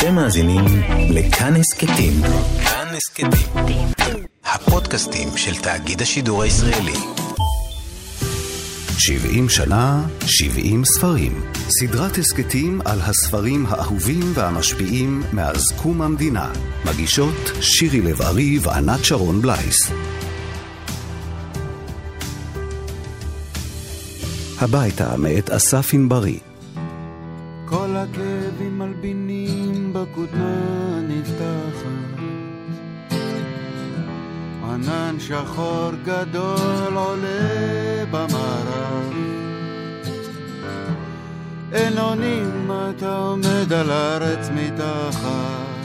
אתם מאזינים לכאן הסכתים. כאן הסכתים. הפודקאסטים של תאגיד השידור הישראלי. 70 שנה, 70 ספרים. סדרת הסכתים על הספרים האהובים והמשפיעים מאז קום המדינה. מגישות שירי לב-ארי וענת שרון בלייס. הביתה מאת אסף ענברי. כל הכאבים מלבינים בכותנה נפתחת. ענן שחור גדול עולה במערב. אין אונים אתה עומד על הארץ מתחת.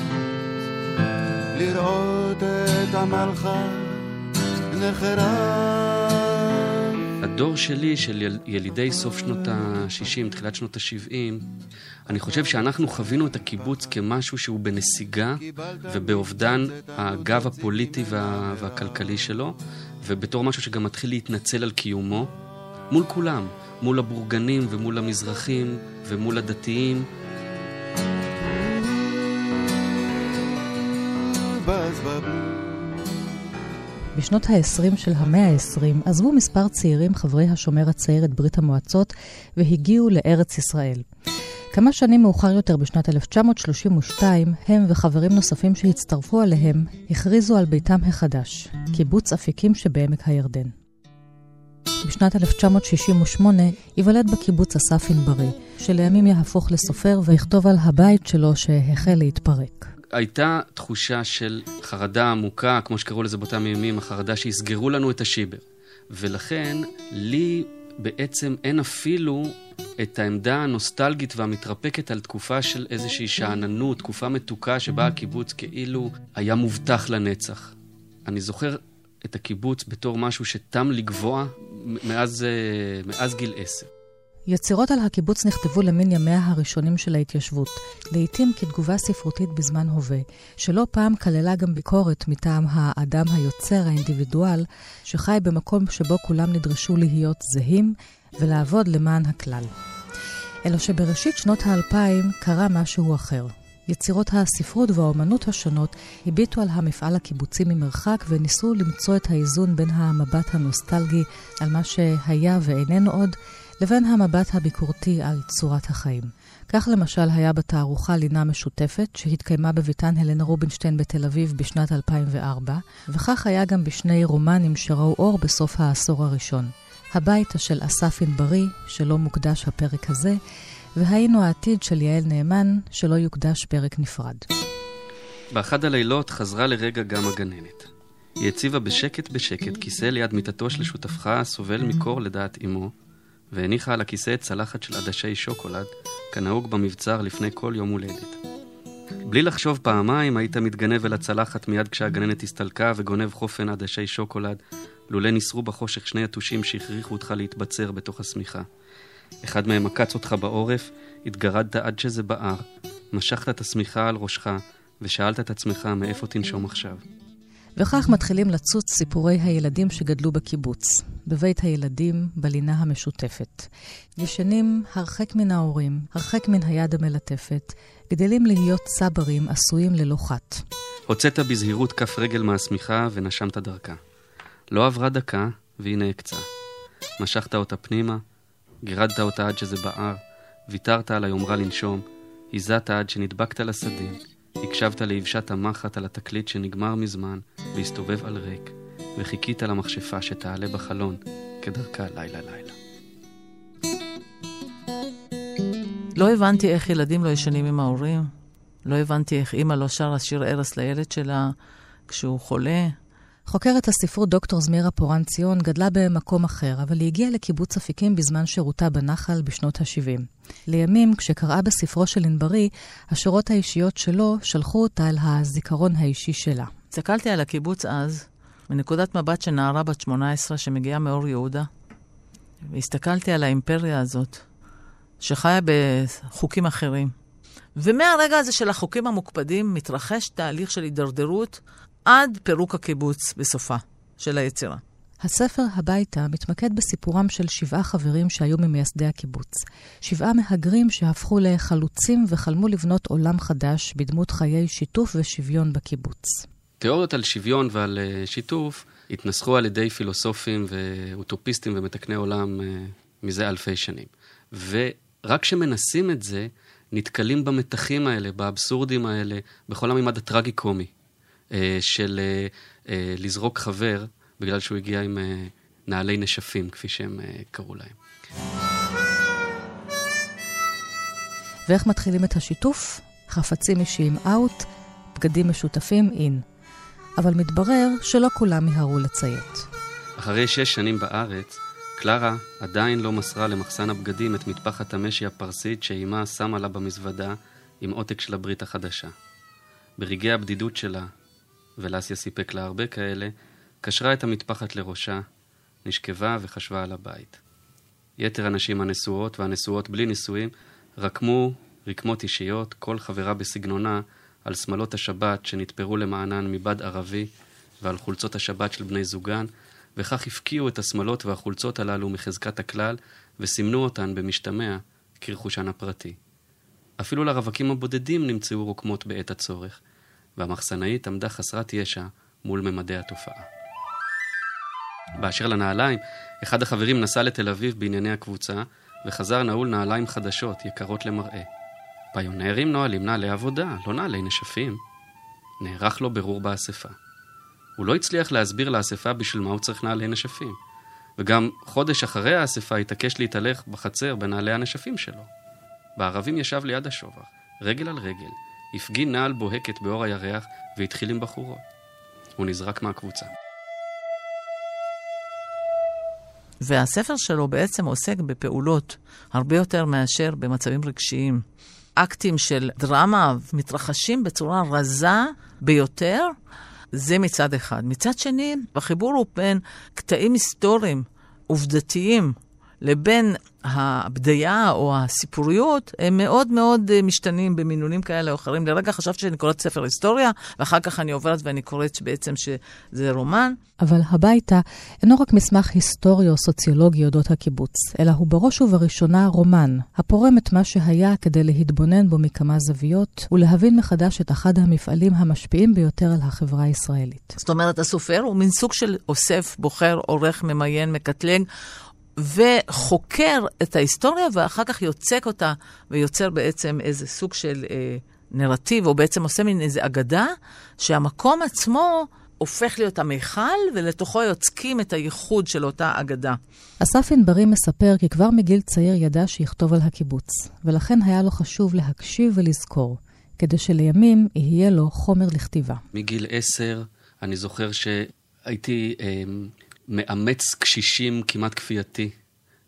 לראות את עמלך נחרב. הדור שלי, של יל, ילידי סוף שנות ה-60, תחילת שנות ה-70, אני חושב שאנחנו חווינו את הקיבוץ כמשהו שהוא בנסיגה ובאובדן הגב הפוליטי וה, והכלכלי שלו, ובתור משהו שגם מתחיל להתנצל על קיומו, מול כולם, מול הבורגנים ומול המזרחים ומול הדתיים. בז בבלו בשנות ה-20 של המאה ה-20 עזבו מספר צעירים חברי השומר הצעיר את ברית המועצות והגיעו לארץ ישראל. כמה שנים מאוחר יותר, בשנת 1932, הם וחברים נוספים שהצטרפו אליהם הכריזו על ביתם החדש, קיבוץ אפיקים שבעמק הירדן. בשנת 1968 ייוולד בקיבוץ אסף ענברי, שלימים יהפוך לסופר ויכתוב על הבית שלו שהחל להתפרק. הייתה תחושה של חרדה עמוקה, כמו שקראו לזה באותם ימים, החרדה שיסגרו לנו את השיבר. ולכן, לי בעצם אין אפילו את העמדה הנוסטלגית והמתרפקת על תקופה של איזושהי שאננות, תקופה מתוקה שבה הקיבוץ כאילו היה מובטח לנצח. אני זוכר את הקיבוץ בתור משהו שתם לגבוה מאז, אה, מאז גיל עשר. יצירות על הקיבוץ נכתבו למין ימיה הראשונים של ההתיישבות, לעתים כתגובה ספרותית בזמן הווה, שלא פעם כללה גם ביקורת מטעם האדם היוצר, האינדיבידואל, שחי במקום שבו כולם נדרשו להיות זהים ולעבוד למען הכלל. אלא שבראשית שנות האלפיים קרה משהו אחר. יצירות הספרות והאומנות השונות הביטו על המפעל הקיבוצי ממרחק וניסו למצוא את האיזון בין המבט הנוסטלגי על מה שהיה ואיננו עוד, לבין המבט הביקורתי על צורת החיים. כך למשל היה בתערוכה לינה משותפת שהתקיימה בביתן הלנה רובינשטיין בתל אביב בשנת 2004, וכך היה גם בשני רומנים שראו אור בסוף העשור הראשון. הביתה של אסף ענברי, שלא מוקדש הפרק הזה, והיינו העתיד של יעל נאמן, שלא יוקדש פרק נפרד. באחד הלילות חזרה לרגע גם הגננת. היא הציבה בשקט בשקט כיסא ליד מיטתו של שותפך הסובל מקור לדעת אמו, והניחה על הכיסא צלחת של עדשי שוקולד, כנהוג במבצר לפני כל יום הולדת. בלי לחשוב פעמיים, היית מתגנב אל הצלחת מיד כשהגננת הסתלקה וגונב חופן עדשי שוקולד, לולא ניסרו בחושך שני יתושים שהכריחו אותך להתבצר בתוך השמיכה. אחד מהם עקץ אותך בעורף, התגרדת עד שזה בער, משכת את השמיכה על ראשך, ושאלת את עצמך מאיפה תנשום עכשיו. וכך מתחילים לצוץ סיפורי הילדים שגדלו בקיבוץ, בבית הילדים, בלינה המשותפת. ישנים הרחק מן ההורים, הרחק מן היד המלטפת, גדלים להיות צברים עשויים ללא חת. הוצאת בזהירות כף רגל מהשמיכה ונשמת דרכה. לא עברה דקה, והיא נעקצה. משכת אותה פנימה, גירדת אותה עד שזה בער, ויתרת על היומרה לנשום, הזעת עד שנדבקת לסדין, הקשבת ליבשת המחט על התקליט שנגמר מזמן והסתובב על ריק, וחיכית למכשפה שתעלה בחלון, כדרכה לילה-לילה. לא הבנתי איך ילדים לא ישנים עם ההורים. לא הבנתי איך אימא לא שרה שיר ערש לילד שלה כשהוא חולה. חוקרת הספרות דוקטור זמירה פורן ציון גדלה במקום אחר, אבל היא הגיעה לקיבוץ אפיקים בזמן שירותה בנחל בשנות ה-70. לימים, כשקראה בספרו של ענברי, השורות האישיות שלו שלחו אותה אל הזיכרון האישי שלה. הסתכלתי על הקיבוץ אז, מנקודת מבט של נערה בת 18 שמגיעה מאור יהודה, והסתכלתי על האימפריה הזאת, שחיה בחוקים אחרים. ומהרגע הזה של החוקים המוקפדים מתרחש תהליך של הידרדרות עד פירוק הקיבוץ בסופה של היצירה. הספר הביתה מתמקד בסיפורם של שבעה חברים שהיו ממייסדי הקיבוץ. שבעה מהגרים שהפכו לחלוצים וחלמו לבנות עולם חדש בדמות חיי שיתוף ושוויון בקיבוץ. תיאוריות על שוויון ועל uh, שיתוף התנסחו על ידי פילוסופים ואוטופיסטים ומתקני עולם uh, מזה אלפי שנים. ורק כשמנסים את זה, נתקלים במתחים האלה, באבסורדים האלה, בכל המימד הטרגי-קומי של uh, uh, לזרוק חבר בגלל שהוא הגיע עם נעלי נשפים, כפי שהם קראו להם. ואיך מתחילים את השיתוף? חפצים אישיים אאוט, בגדים משותפים אין. אבל מתברר שלא כולם מיהרו לציית. אחרי שש שנים בארץ, קלרה עדיין לא מסרה למחסן הבגדים את מטפחת המשי הפרסית שאימה שמה לה במזוודה עם עותק של הברית החדשה. ברגעי הבדידות שלה, ולסיה סיפק לה הרבה כאלה, קשרה את המטפחת לראשה, נשכבה וחשבה על הבית. יתר הנשים הנשואות והנשואות בלי נישואים רקמו רקמות אישיות, כל חברה בסגנונה, על שמלות השבת שנתפרו למענן מבד ערבי ועל חולצות השבת של בני זוגן, וכך הפקיעו את השמלות והחולצות הללו מחזקת הכלל וסימנו אותן במשתמע כרכושן הפרטי. אפילו לרווקים הבודדים נמצאו רוקמות בעת הצורך, והמחסנאית עמדה חסרת ישע מול ממדי התופעה. באשר לנעליים, אחד החברים נסע לתל אביב בענייני הקבוצה, וחזר נעול נעליים חדשות, יקרות למראה. פיונרים נועלים נעלי עבודה, לא נעלי נשפים. נערך לו ברור באספה. הוא לא הצליח להסביר לאספה בשביל מה הוא צריך נעלי נשפים. וגם חודש אחרי האספה התעקש להתהלך בחצר בנעלי הנשפים שלו. בערבים ישב ליד השובח, רגל על רגל, הפגין נעל בוהקת באור הירח והתחיל עם בחורות. הוא נזרק מהקבוצה. והספר שלו בעצם עוסק בפעולות הרבה יותר מאשר במצבים רגשיים. אקטים של דרמה מתרחשים בצורה רזה ביותר, זה מצד אחד. מצד שני, החיבור הוא בין קטעים היסטוריים, עובדתיים, לבין הבדיה או הסיפוריות, הם מאוד מאוד אה, משתנים במינונים כאלה או אחרים. לרגע חשבתי שאני קוראת ספר היסטוריה, ואחר כך אני עוברת ואני קוראת בעצם שזה רומן. אבל הביתה אינו רק מסמך היסטורי או סוציולוגי אודות הקיבוץ, אלא הוא בראש ובראשונה רומן, הפורם את מה שהיה כדי להתבונן בו מכמה זוויות, ולהבין מחדש את אחד המפעלים המשפיעים ביותר על החברה הישראלית. זאת אומרת, הסופר הוא מין סוג של אוסף, בוחר, עורך, ממיין, מקטלג. וחוקר את ההיסטוריה, ואחר כך יוצק אותה, ויוצר בעצם איזה סוג של אה, נרטיב, או בעצם עושה מין איזה אגדה, שהמקום עצמו הופך להיות המיכל, ולתוכו יוצקים את הייחוד של אותה אגדה. אסף ענברי מספר כי כבר מגיל צעיר ידע שיכתוב על הקיבוץ, ולכן היה לו חשוב להקשיב ולזכור, כדי שלימים יהיה לו חומר לכתיבה. מגיל עשר, אני זוכר שהייתי... אה, מאמץ קשישים כמעט כפייתי,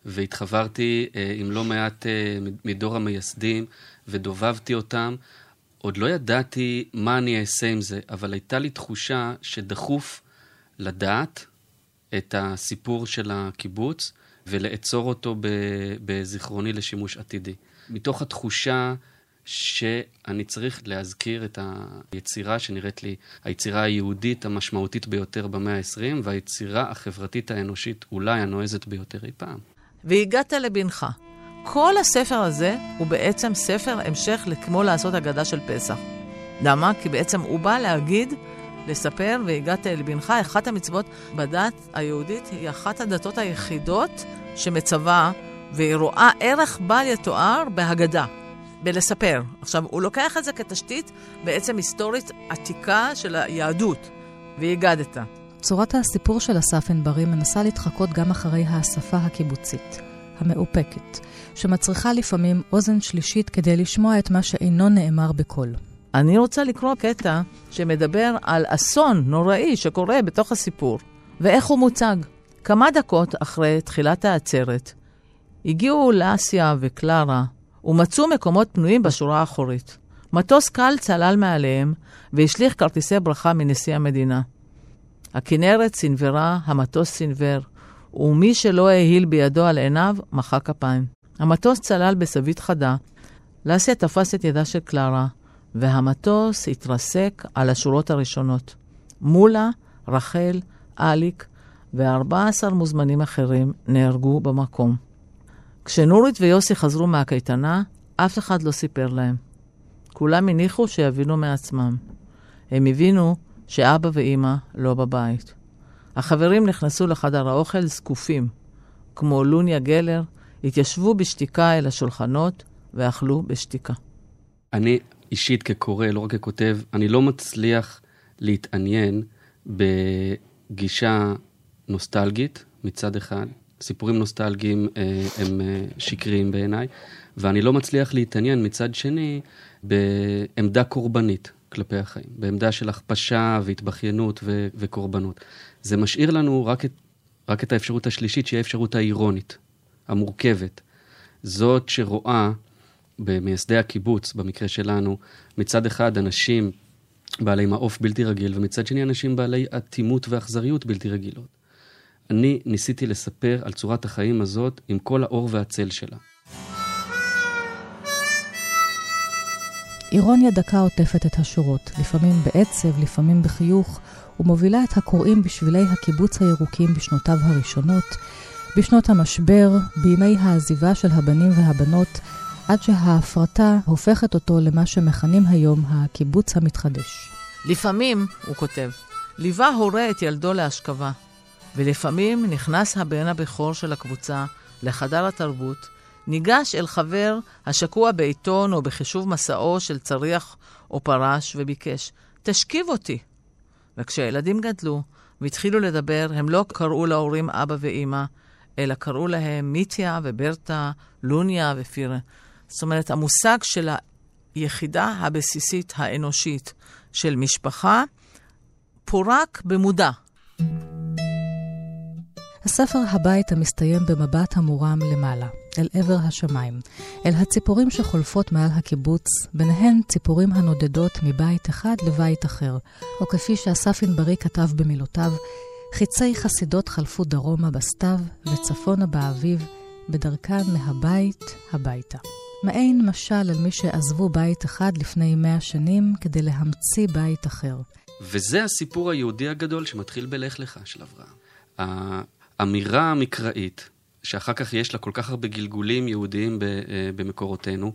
והתחברתי אה, עם לא מעט אה, מדור המייסדים, ודובבתי אותם. עוד לא ידעתי מה אני אעשה עם זה, אבל הייתה לי תחושה שדחוף לדעת את הסיפור של הקיבוץ ולאצור אותו בזיכרוני לשימוש עתידי. מתוך התחושה שאני צריך להזכיר את היצירה שנראית לי היצירה היהודית המשמעותית ביותר במאה ה-20, והיצירה החברתית האנושית אולי הנועזת ביותר אי פעם. והגעת לבנך. כל הספר הזה הוא בעצם ספר המשך לכמו לעשות אגדה של פסח. למה? כי בעצם הוא בא להגיד, לספר, והגעת אל בנך, אחת המצוות בדת היהודית היא אחת הדתות היחידות שמצווה, והיא רואה ערך בל יתואר בהגדה. בלספר. עכשיו, הוא לוקח את זה כתשתית בעצם היסטורית עתיקה של היהדות, והגדת. צורת הסיפור של אסף ענברי מנסה להתחקות גם אחרי האספה הקיבוצית, המאופקת, שמצריכה לפעמים אוזן שלישית כדי לשמוע את מה שאינו נאמר בקול. אני רוצה לקרוא קטע שמדבר על אסון נוראי שקורה בתוך הסיפור, ואיך הוא מוצג. כמה דקות אחרי תחילת העצרת, הגיעו לאסיה וקלרה ומצאו מקומות פנויים בשורה האחורית. מטוס קל צלל מעליהם והשליך כרטיסי ברכה מנשיא המדינה. הכנרת סנוורה, המטוס סנוור, ומי שלא העיל בידו על עיניו, מחא כפיים. המטוס צלל בסבית חדה, לסיה תפס את ידה של קלרה, והמטוס התרסק על השורות הראשונות. מולה, רחל, אליק ו-14 מוזמנים אחרים נהרגו במקום. כשנורית ויוסי חזרו מהקייטנה, אף אחד לא סיפר להם. כולם הניחו שיבינו מעצמם. הם הבינו שאבא ואימא לא בבית. החברים נכנסו לחדר האוכל זקופים, כמו לוניה גלר, התיישבו בשתיקה אל השולחנות ואכלו בשתיקה. אני אישית כקורא, לא רק ככותב, אני לא מצליח להתעניין בגישה נוסטלגית מצד אחד. סיפורים נוסטלגיים אה, הם אה, שקריים בעיניי, ואני לא מצליח להתעניין מצד שני בעמדה קורבנית כלפי החיים, בעמדה של הכפשה והתבכיינות ו- וקורבנות. זה משאיר לנו רק את, רק את האפשרות השלישית, שהיא האפשרות האירונית, המורכבת. זאת שרואה במייסדי הקיבוץ, במקרה שלנו, מצד אחד אנשים בעלי מעוף בלתי רגיל, ומצד שני אנשים בעלי אטימות ואכזריות בלתי רגילות. אני ניסיתי לספר על צורת החיים הזאת עם כל האור והצל שלה. אירוניה דקה עוטפת את השורות, לפעמים בעצב, לפעמים בחיוך, ומובילה את הקוראים בשבילי הקיבוץ הירוקים בשנותיו הראשונות, בשנות המשבר, בימי העזיבה של הבנים והבנות, עד שההפרטה הופכת אותו למה שמכנים היום הקיבוץ המתחדש. לפעמים, הוא כותב, ליווה הורה את ילדו להשכבה, ולפעמים נכנס הבן הבכור של הקבוצה לחדר התרבות, ניגש אל חבר השקוע בעיתון או בחישוב מסעו של צריח או פרש וביקש, תשכיב אותי. וכשהילדים גדלו והתחילו לדבר, הם לא קראו להורים אבא ואימא, אלא קראו להם מיטיה וברטה, לוניה ופירה. זאת אומרת, המושג של היחידה הבסיסית האנושית של משפחה פורק במודע. הספר הבית המסתיים במבט המורם למעלה, אל עבר השמיים, אל הציפורים שחולפות מעל הקיבוץ, ביניהן ציפורים הנודדות מבית אחד לבית אחר, או כפי שאסף ענברי כתב במילותיו, חיצי חסידות חלפו דרומה בסתיו וצפונה באביב, בדרכן מהבית הביתה. מעין משל על מי שעזבו בית אחד לפני מאה שנים כדי להמציא בית אחר. וזה הסיפור היהודי הגדול שמתחיל בלך לך של אברהם. האמירה המקראית, שאחר כך יש לה כל כך הרבה גלגולים יהודיים אה, במקורותינו,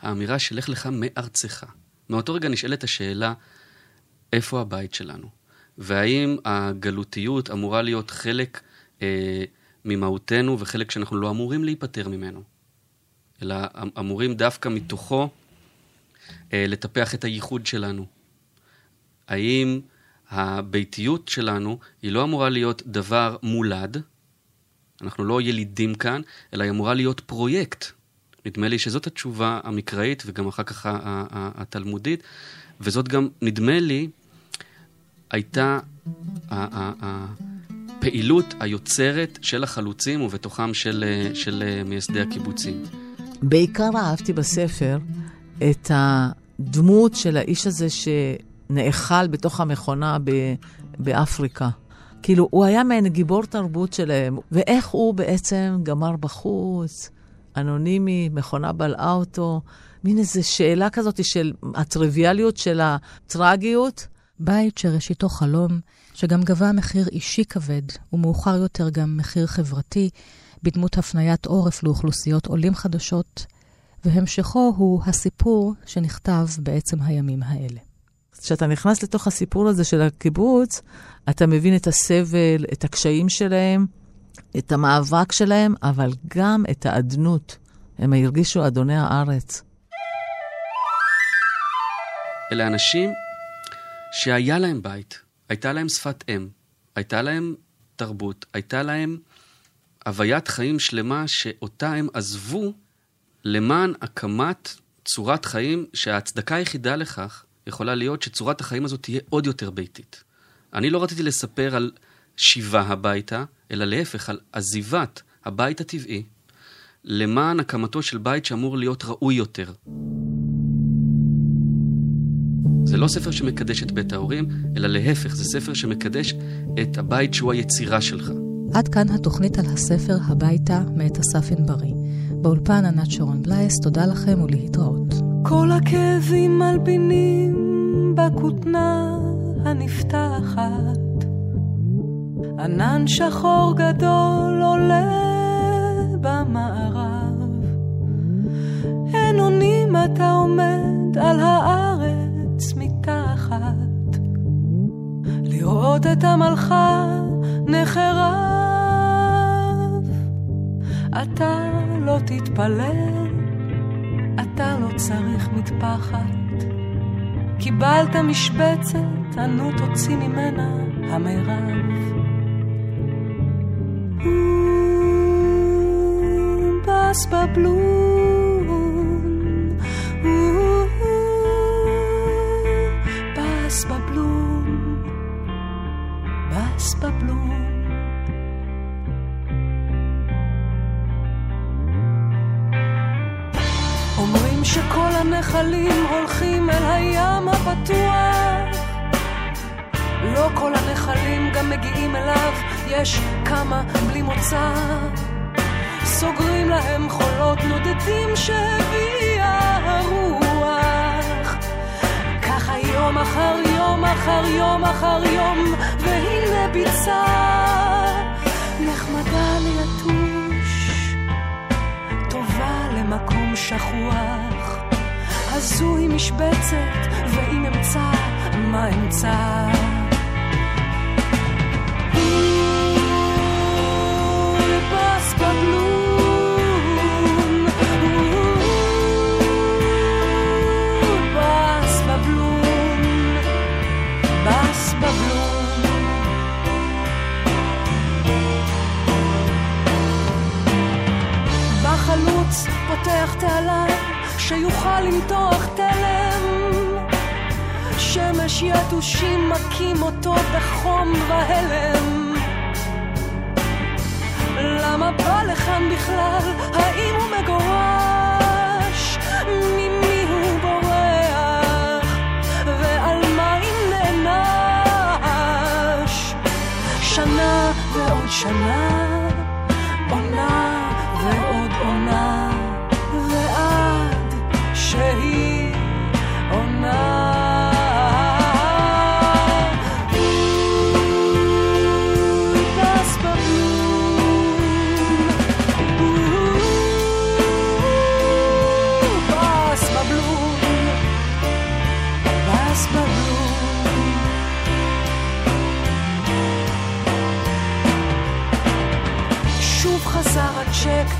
האמירה של לך לך מארצך. מאותו רגע נשאלת השאלה, איפה הבית שלנו? והאם הגלותיות אמורה להיות חלק אה, ממהותנו וחלק שאנחנו לא אמורים להיפטר ממנו, אלא אמ-, אמורים דווקא מתוכו אה, לטפח את הייחוד שלנו. האם הביתיות שלנו היא לא אמורה להיות דבר מולד, אנחנו לא ילידים כאן, אלא היא אמורה להיות פרויקט. נדמה לי שזאת התשובה המקראית וגם אחר כך התלמודית, וזאת גם, נדמה לי, הייתה הפעילות היוצרת של החלוצים ובתוכם של, של מייסדי הקיבוצים. בעיקר אהבתי בספר את הדמות של האיש הזה שנאכל בתוך המכונה ב, באפריקה. כאילו, הוא היה מעין גיבור תרבות שלהם, ואיך הוא בעצם גמר בחוץ, אנונימי, מכונה בלעה אותו, מין איזו שאלה כזאת של הטריוויאליות של הטרגיות. בית שראשיתו חלום, שגם גבה מחיר אישי כבד, ומאוחר יותר גם מחיר חברתי, בדמות הפניית עורף לאוכלוסיות עולים חדשות, והמשכו הוא הסיפור שנכתב בעצם הימים האלה. כשאתה נכנס לתוך הסיפור הזה של הקיבוץ, אתה מבין את הסבל, את הקשיים שלהם, את המאבק שלהם, אבל גם את האדנות. הם הרגישו אדוני הארץ. אלה אנשים שהיה להם בית, הייתה להם שפת אם, הייתה להם תרבות, הייתה להם הוויית חיים שלמה שאותה הם עזבו למען הקמת צורת חיים שההצדקה היחידה לכך יכולה להיות שצורת החיים הזאת תהיה עוד יותר ביתית. אני לא רציתי לספר על שיבה הביתה, אלא להפך, על עזיבת הבית הטבעי למען הקמתו של בית שאמור להיות ראוי יותר. זה לא ספר שמקדש את בית ההורים, אלא להפך, זה ספר שמקדש את הבית שהוא היצירה שלך. עד כאן התוכנית על הספר הביתה מאת אסף ענברי. באולפן ענת שרון בלייס, תודה לכם ולהתראות. כל הכאבים מלבינים בכותנה הנפתחת, ענן שחור גדול עולה במערב. אין אונים אתה עומד על הארץ מתחת, לראות את עמלך נחרב. אתה לא תתפלל, אתה לא צריך מטפחת. קיבלת משבצת, ענו תוציא ממנה המרב. בבלום, בס בבלום, בס בבלום. שכל הנחלים הולכים אל הים הפתוח לא כל הנחלים גם מגיעים אליו, יש כמה בלי מוצא. סוגרים להם חולות נודדים שהביאה הרוח. ככה יום אחר יום אחר יום אחר יום, והנה ביצה נחמדה ליתוש, טובה למקום שכוח. הזו היא משבצת, ואם אמצא, מה אמצא? שמש יתושים מכים אותו בחום והלם למה בא לכאן בכלל?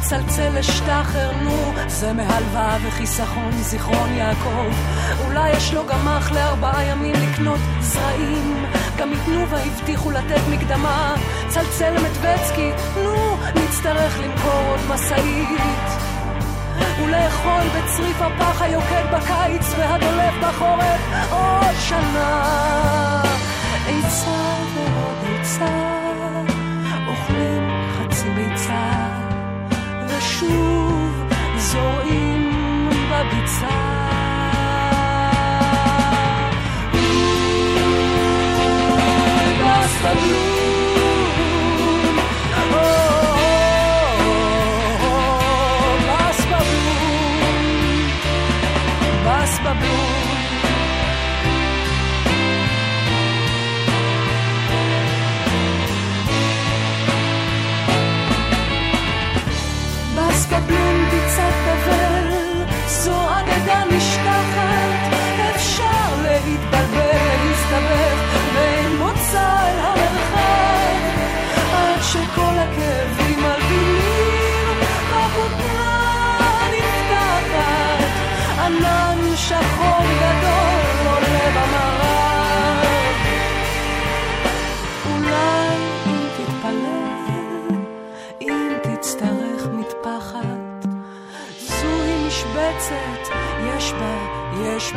צלצל לשטחר, נו, זה מהלוואה וחיסכון, זיכרון יעקב. אולי יש לו גם אח לארבעה ימים לקנות זרעים, גם מתנובה הבטיחו לתת מקדמה. צלצל למטבצקי, נו, נצטרך למכור עוד משאית. ולאכול בצריף הפח היוקד בקיץ והדולף בחורף עוד שנה. עצה ועוד עצה, true. יש